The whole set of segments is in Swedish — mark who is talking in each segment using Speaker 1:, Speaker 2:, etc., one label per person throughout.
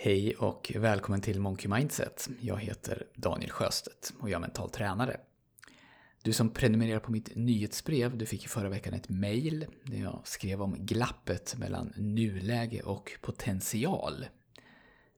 Speaker 1: Hej och välkommen till Monkey Mindset. Jag heter Daniel Sjöstedt och jag är mental tränare. Du som prenumererar på mitt nyhetsbrev, du fick i förra veckan ett mail där jag skrev om glappet mellan nuläge och potential.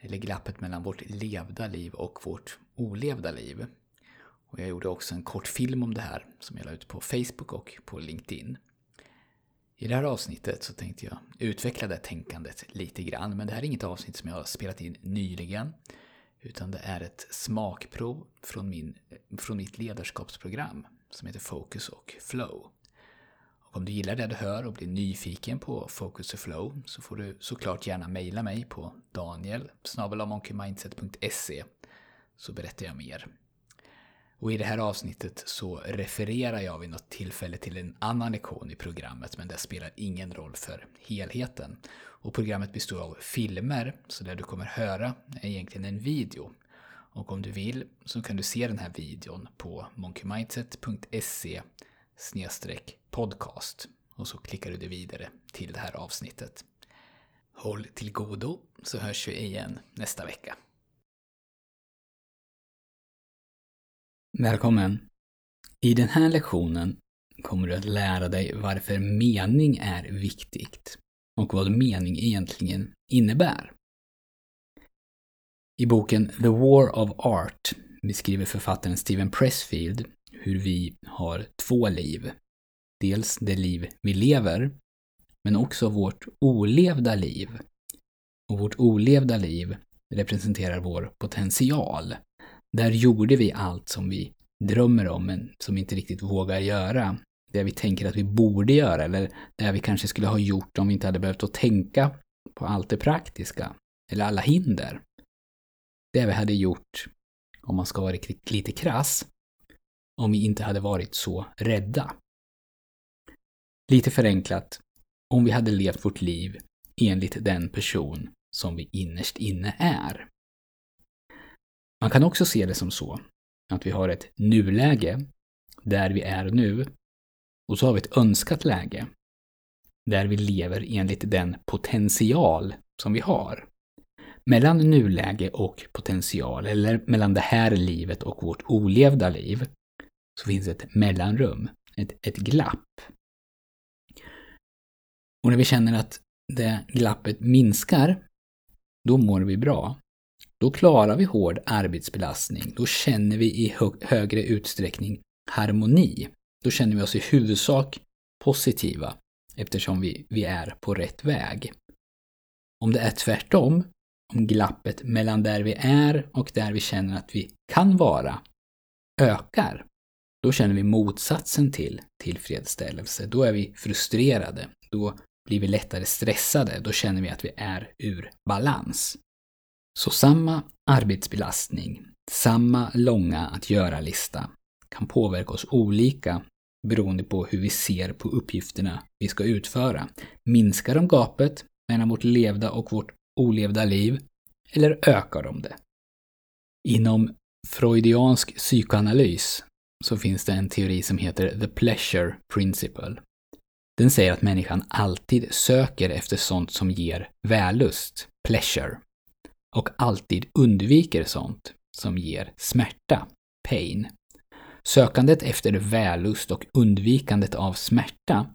Speaker 1: Eller glappet mellan vårt levda liv och vårt olevda liv. Och jag gjorde också en kort film om det här som jag la ut på Facebook och på LinkedIn. I det här avsnittet så tänkte jag utveckla det tänkandet lite grann, men det här är inget avsnitt som jag har spelat in nyligen, utan det är ett smakprov från, min, från mitt ledarskapsprogram som heter Focus och Flow. Och om du gillar det du hör och blir nyfiken på Focus och Flow så får du såklart gärna mejla mig på daniel så berättar jag mer. Och i det här avsnittet så refererar jag vid något tillfälle till en annan lektion i programmet, men det spelar ingen roll för helheten. Och programmet består av filmer, så det du kommer höra är egentligen en video. Och om du vill så kan du se den här videon på monkeymindset.se podcast. Och så klickar du dig vidare till det här avsnittet. Håll till godo så hörs vi igen nästa vecka. Välkommen! I den här lektionen kommer du att lära dig varför mening är viktigt och vad mening egentligen innebär. I boken The War of Art beskriver författaren Steven Pressfield hur vi har två liv. Dels det liv vi lever, men också vårt olevda liv. Och vårt olevda liv representerar vår potential, där gjorde vi allt som vi drömmer om men som inte riktigt vågar göra. Det vi tänker att vi borde göra eller det vi kanske skulle ha gjort om vi inte hade behövt att tänka på allt det praktiska. Eller alla hinder. Det vi hade gjort, om man ska vara lite krass, om vi inte hade varit så rädda. Lite förenklat, om vi hade levt vårt liv enligt den person som vi innerst inne är. Man kan också se det som så att vi har ett nuläge, där vi är nu, och så har vi ett önskat läge, där vi lever enligt den potential som vi har. Mellan nuläge och potential, eller mellan det här livet och vårt olevda liv, så finns ett mellanrum, ett, ett glapp. Och när vi känner att det glappet minskar, då mår vi bra. Då klarar vi hård arbetsbelastning. Då känner vi i hö högre utsträckning harmoni. Då känner vi oss i huvudsak positiva eftersom vi, vi är på rätt väg. Om det är tvärtom, om glappet mellan där vi är och där vi känner att vi kan vara ökar, då känner vi motsatsen till tillfredsställelse. Då är vi frustrerade. Då blir vi lättare stressade. Då känner vi att vi är ur balans. Så samma arbetsbelastning, samma långa att göra-lista kan påverka oss olika beroende på hur vi ser på uppgifterna vi ska utföra. Minskar de gapet mellan vårt levda och vårt olevda liv? Eller ökar de det? Inom freudiansk psykoanalys så finns det en teori som heter the pleasure principle. Den säger att människan alltid söker efter sånt som ger vällust, pleasure och alltid undviker sånt som ger smärta, pain. Sökandet efter vällust och undvikandet av smärta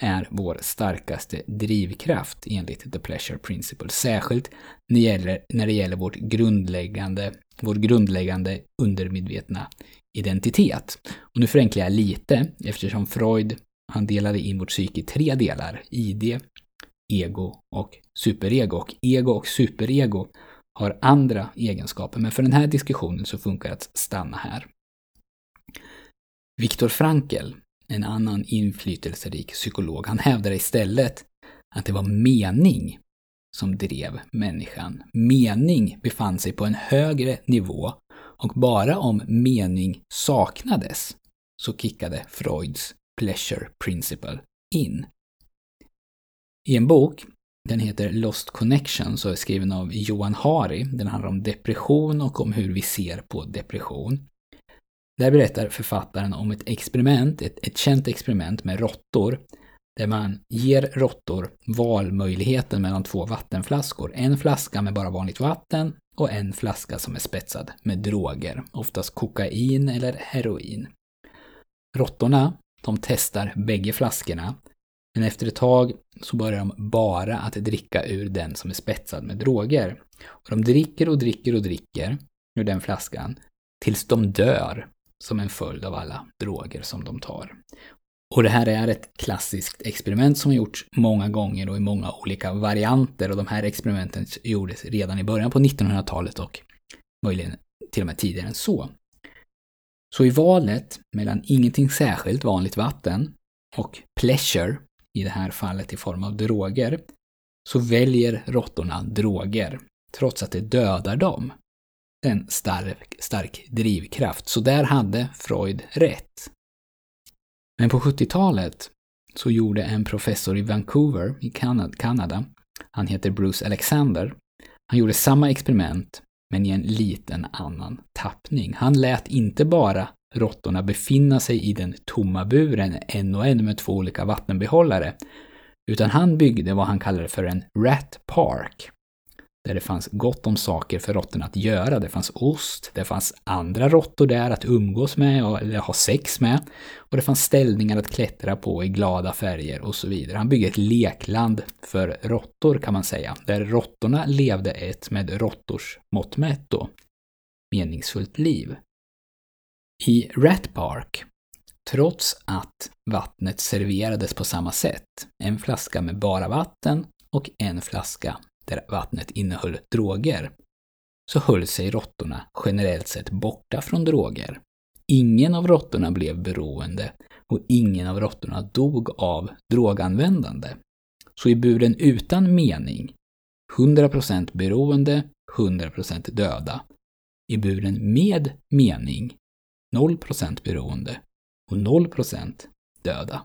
Speaker 1: är vår starkaste drivkraft enligt The Pleasure Principle, särskilt när det gäller, när det gäller vårt grundläggande, vår grundläggande undermedvetna identitet. Och nu förenklar jag lite eftersom Freud han delade in vårt psyke i tre delar, ID, ego och superego. Och ego och superego har andra egenskaper, men för den här diskussionen så funkar det att stanna här. Viktor Frankl, en annan inflytelserik psykolog, han hävdar istället att det var mening som drev människan. Mening befann sig på en högre nivå och bara om mening saknades så kickade Freuds pleasure principle in. I en bok den heter Lost Connections och är skriven av Johan Hari. Den handlar om depression och om hur vi ser på depression. Där berättar författaren om ett experiment, ett, ett känt experiment med råttor, där man ger råttor valmöjligheten mellan två vattenflaskor. En flaska med bara vanligt vatten och en flaska som är spetsad med droger, oftast kokain eller heroin. Råttorna, de testar bägge flaskorna, men efter ett tag så börjar de bara att dricka ur den som är spetsad med droger. Och de dricker och dricker och dricker ur den flaskan tills de dör som en följd av alla droger som de tar. Och det här är ett klassiskt experiment som har gjorts många gånger och i många olika varianter och de här experimenten gjordes redan i början på 1900-talet och möjligen till och med tidigare än så. Så i valet mellan ingenting särskilt vanligt vatten och pleasure, i det här fallet i form av droger, så väljer råttorna droger, trots att det dödar dem. Det är en stark, stark drivkraft, så där hade Freud rätt. Men på 70-talet så gjorde en professor i Vancouver i Kanada, han heter Bruce Alexander, han gjorde samma experiment men i en liten annan tappning. Han lät inte bara råttorna befinna sig i den tomma buren en och en med två olika vattenbehållare, utan han byggde vad han kallade för en Rat Park där det fanns gott om saker för råttorna att göra. Det fanns ost, det fanns andra råttor där att umgås med eller ha sex med. Och det fanns ställningar att klättra på i glada färger och så vidare. Han byggde ett lekland för råttor kan man säga, där råttorna levde ett med råttors mått mätt då, meningsfullt liv. I Rat Park, trots att vattnet serverades på samma sätt, en flaska med bara vatten och en flaska där vattnet innehöll droger, så höll sig råttorna generellt sett borta från droger. Ingen av råttorna blev beroende och ingen av råttorna dog av droganvändande. Så i buren utan mening, 100% beroende, 100% döda. I buren med mening, 0% beroende och 0% döda.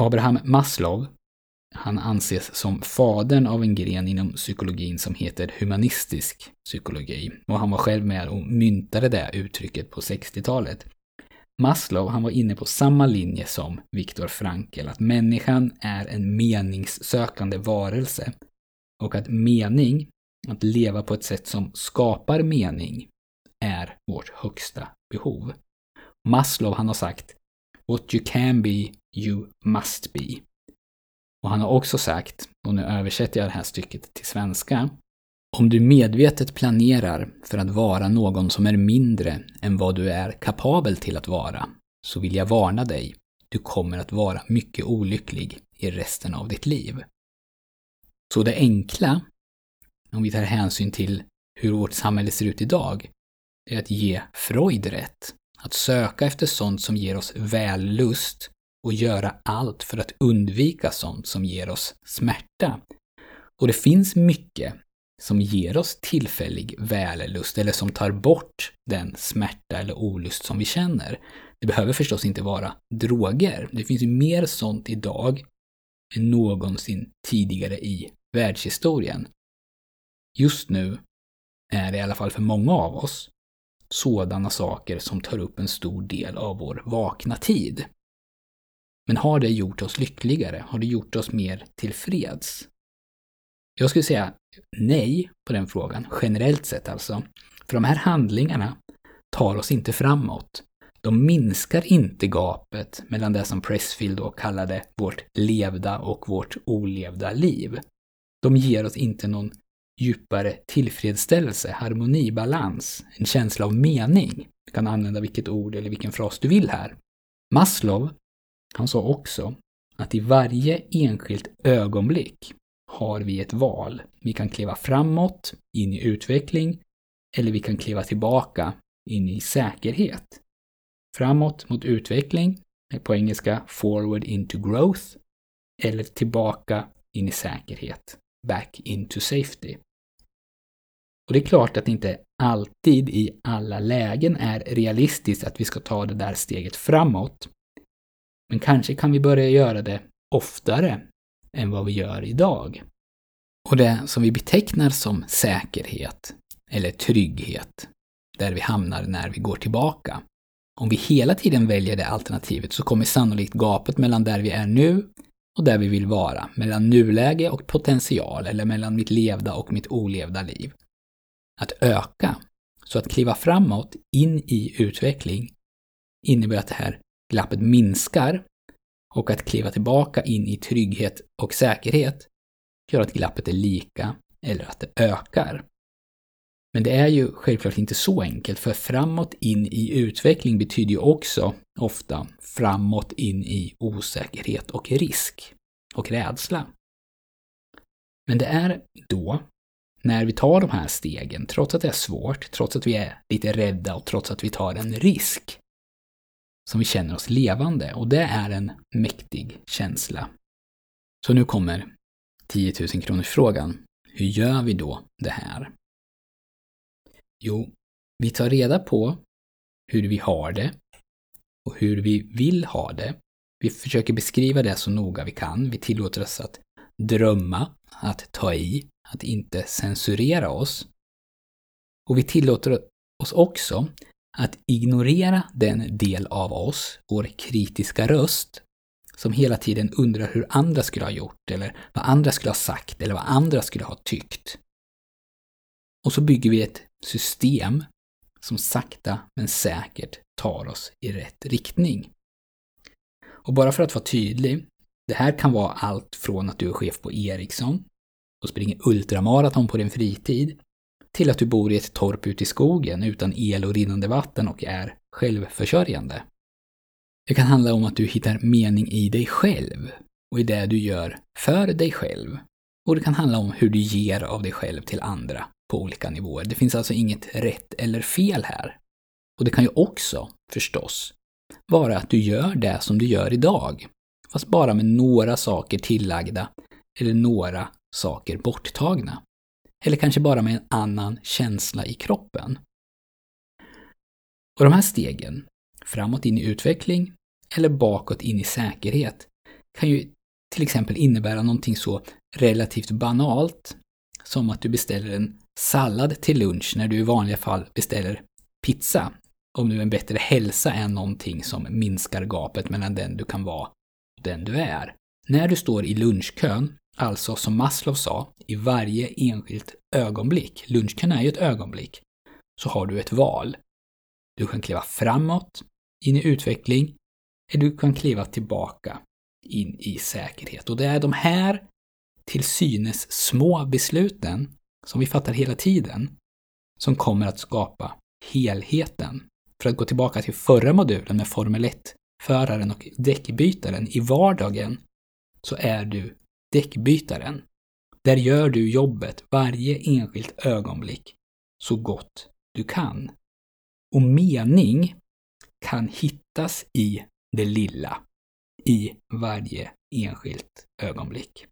Speaker 1: Abraham Maslow han anses som fadern av en gren inom psykologin som heter humanistisk psykologi. Och han var själv med och myntade det uttrycket på 60-talet. Maslow, han var inne på samma linje som Viktor Frankl, att människan är en meningssökande varelse. Och att mening, att leva på ett sätt som skapar mening, är vårt högsta behov. Maslow, han har sagt What you can be, you must be. Och han har också sagt, och nu översätter jag det här stycket till svenska, om du medvetet planerar för att vara någon som är mindre än vad du är kapabel till att vara, så vill jag varna dig. Du kommer att vara mycket olycklig i resten av ditt liv. Så det enkla, om vi tar hänsyn till hur vårt samhälle ser ut idag, är att ge Freud rätt. Att söka efter sånt som ger oss vällust och göra allt för att undvika sånt som ger oss smärta. Och det finns mycket som ger oss tillfällig vällust eller som tar bort den smärta eller olust som vi känner. Det behöver förstås inte vara droger. Det finns ju mer sånt idag än någonsin tidigare i världshistorien. Just nu är det i alla fall för många av oss sådana saker som tar upp en stor del av vår vakna tid. Men har det gjort oss lyckligare? Har det gjort oss mer tillfreds? Jag skulle säga nej på den frågan, generellt sett alltså. För de här handlingarna tar oss inte framåt. De minskar inte gapet mellan det som Pressfield då kallade vårt levda och vårt olevda liv. De ger oss inte någon djupare tillfredsställelse, harmoni, balans, en känsla av mening. Du kan använda vilket ord eller vilken fras du vill här. Maslow han sa också att i varje enskilt ögonblick har vi ett val. Vi kan kliva framåt, in i utveckling, eller vi kan kliva tillbaka, in i säkerhet. Framåt mot utveckling, på engelska forward into growth, eller tillbaka in i säkerhet, back into safety. Och det är klart att det inte alltid i alla lägen är realistiskt att vi ska ta det där steget framåt. Men kanske kan vi börja göra det oftare än vad vi gör idag. Och det som vi betecknar som säkerhet eller trygghet, där vi hamnar när vi går tillbaka, Om vi hela tiden väljer det alternativet så kommer sannolikt gapet mellan där vi är nu och där vi vill vara, mellan nuläge och potential eller mellan mitt levda och mitt olevda liv, att öka. Så att kliva framåt, in i utveckling, innebär att det här glappet minskar och att kliva tillbaka in i trygghet och säkerhet gör att glappet är lika eller att det ökar. Men det är ju självklart inte så enkelt, för framåt in i utveckling betyder ju också ofta framåt in i osäkerhet och risk och rädsla. Men det är då, när vi tar de här stegen, trots att det är svårt, trots att vi är lite rädda och trots att vi tar en risk, som vi känner oss levande. Och det är en mäktig känsla. Så nu kommer 10 000 kronors frågan. Hur gör vi då det här? Jo, vi tar reda på hur vi har det och hur vi vill ha det. Vi försöker beskriva det så noga vi kan. Vi tillåter oss att drömma, att ta i, att inte censurera oss. Och vi tillåter oss också att ignorera den del av oss, vår kritiska röst, som hela tiden undrar hur andra skulle ha gjort, eller vad andra skulle ha sagt, eller vad andra skulle ha tyckt. Och så bygger vi ett system som sakta men säkert tar oss i rätt riktning. Och bara för att vara tydlig, det här kan vara allt från att du är chef på Ericsson och springer ultramaraton på din fritid, till att du bor i ett torp ute i skogen utan el och rinnande vatten och är självförsörjande. Det kan handla om att du hittar mening i dig själv och i det du gör för dig själv. Och det kan handla om hur du ger av dig själv till andra på olika nivåer. Det finns alltså inget rätt eller fel här. Och det kan ju också, förstås, vara att du gör det som du gör idag, fast bara med några saker tillagda eller några saker borttagna. Eller kanske bara med en annan känsla i kroppen. Och de här stegen, framåt in i utveckling eller bakåt in i säkerhet, kan ju till exempel innebära någonting så relativt banalt som att du beställer en sallad till lunch när du i vanliga fall beställer pizza. Om nu en bättre hälsa är någonting som minskar gapet mellan den du kan vara och den du är. När du står i lunchkön, alltså som Maslow sa, i varje enskilt ögonblick, lunchkön är ju ett ögonblick, så har du ett val. Du kan kliva framåt, in i utveckling, eller du kan kliva tillbaka, in i säkerhet. Och det är de här till synes små besluten som vi fattar hela tiden, som kommer att skapa helheten. För att gå tillbaka till förra modulen med Formel 1-föraren och däckbytaren i vardagen, så är du däckbytaren. Där gör du jobbet varje enskilt ögonblick så gott du kan. Och mening kan hittas i det lilla, i varje enskilt ögonblick.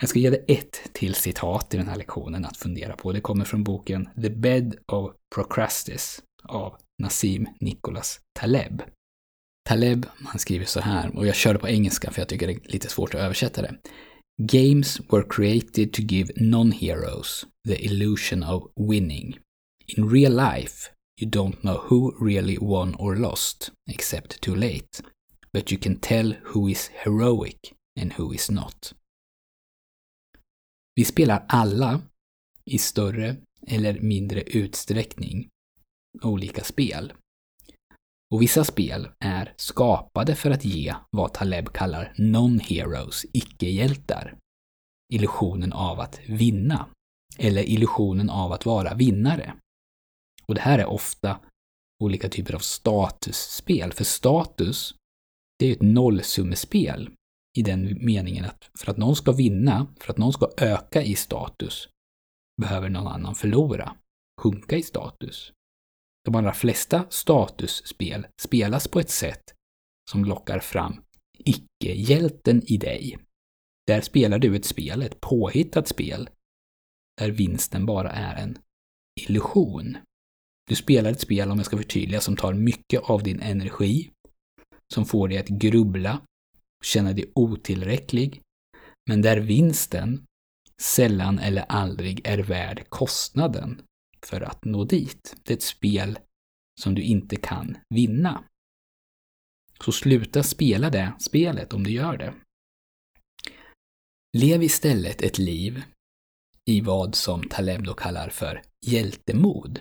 Speaker 1: Jag ska ge dig ett till citat i den här lektionen att fundera på. Det kommer från boken The Bed of Procrastis av Nassim Nicholas Taleb. Taleb, han skriver så här, och jag kör det på engelska för jag tycker det är lite svårt att översätta det. Games were created to give non-heroes the illusion of winning. In real life, you don't know who really won or lost, except too late. But you can tell who is heroic and who is not. Vi spelar alla, i större eller mindre utsträckning, olika spel. Och vissa spel är skapade för att ge vad Taleb kallar non-heroes, icke-hjältar. Illusionen av att vinna. Eller illusionen av att vara vinnare. Och det här är ofta olika typer av statusspel, för status, det är ett nollsummespel i den meningen att för att någon ska vinna, för att någon ska öka i status, behöver någon annan förlora, sjunka i status. De allra flesta statusspel spelas på ett sätt som lockar fram icke-hjälten i dig. Där spelar du ett spel, ett påhittat spel, där vinsten bara är en illusion. Du spelar ett spel, om jag ska förtydliga, som tar mycket av din energi, som får dig att grubbla, känna dig otillräcklig, men där vinsten sällan eller aldrig är värd kostnaden för att nå dit. Det är ett spel som du inte kan vinna. Så sluta spela det spelet om du gör det. Lev istället ett liv i vad som Taleb då kallar för hjältemod.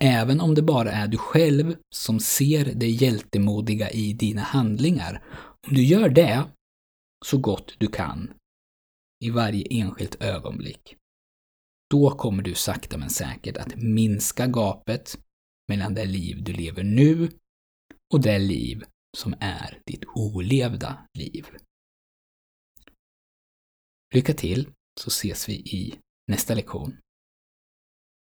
Speaker 1: Även om det bara är du själv som ser det hjältemodiga i dina handlingar. Om du gör det så gott du kan i varje enskilt ögonblick, då kommer du sakta men säkert att minska gapet mellan det liv du lever nu och det liv som är ditt olevda liv. Lycka till, så ses vi i nästa lektion.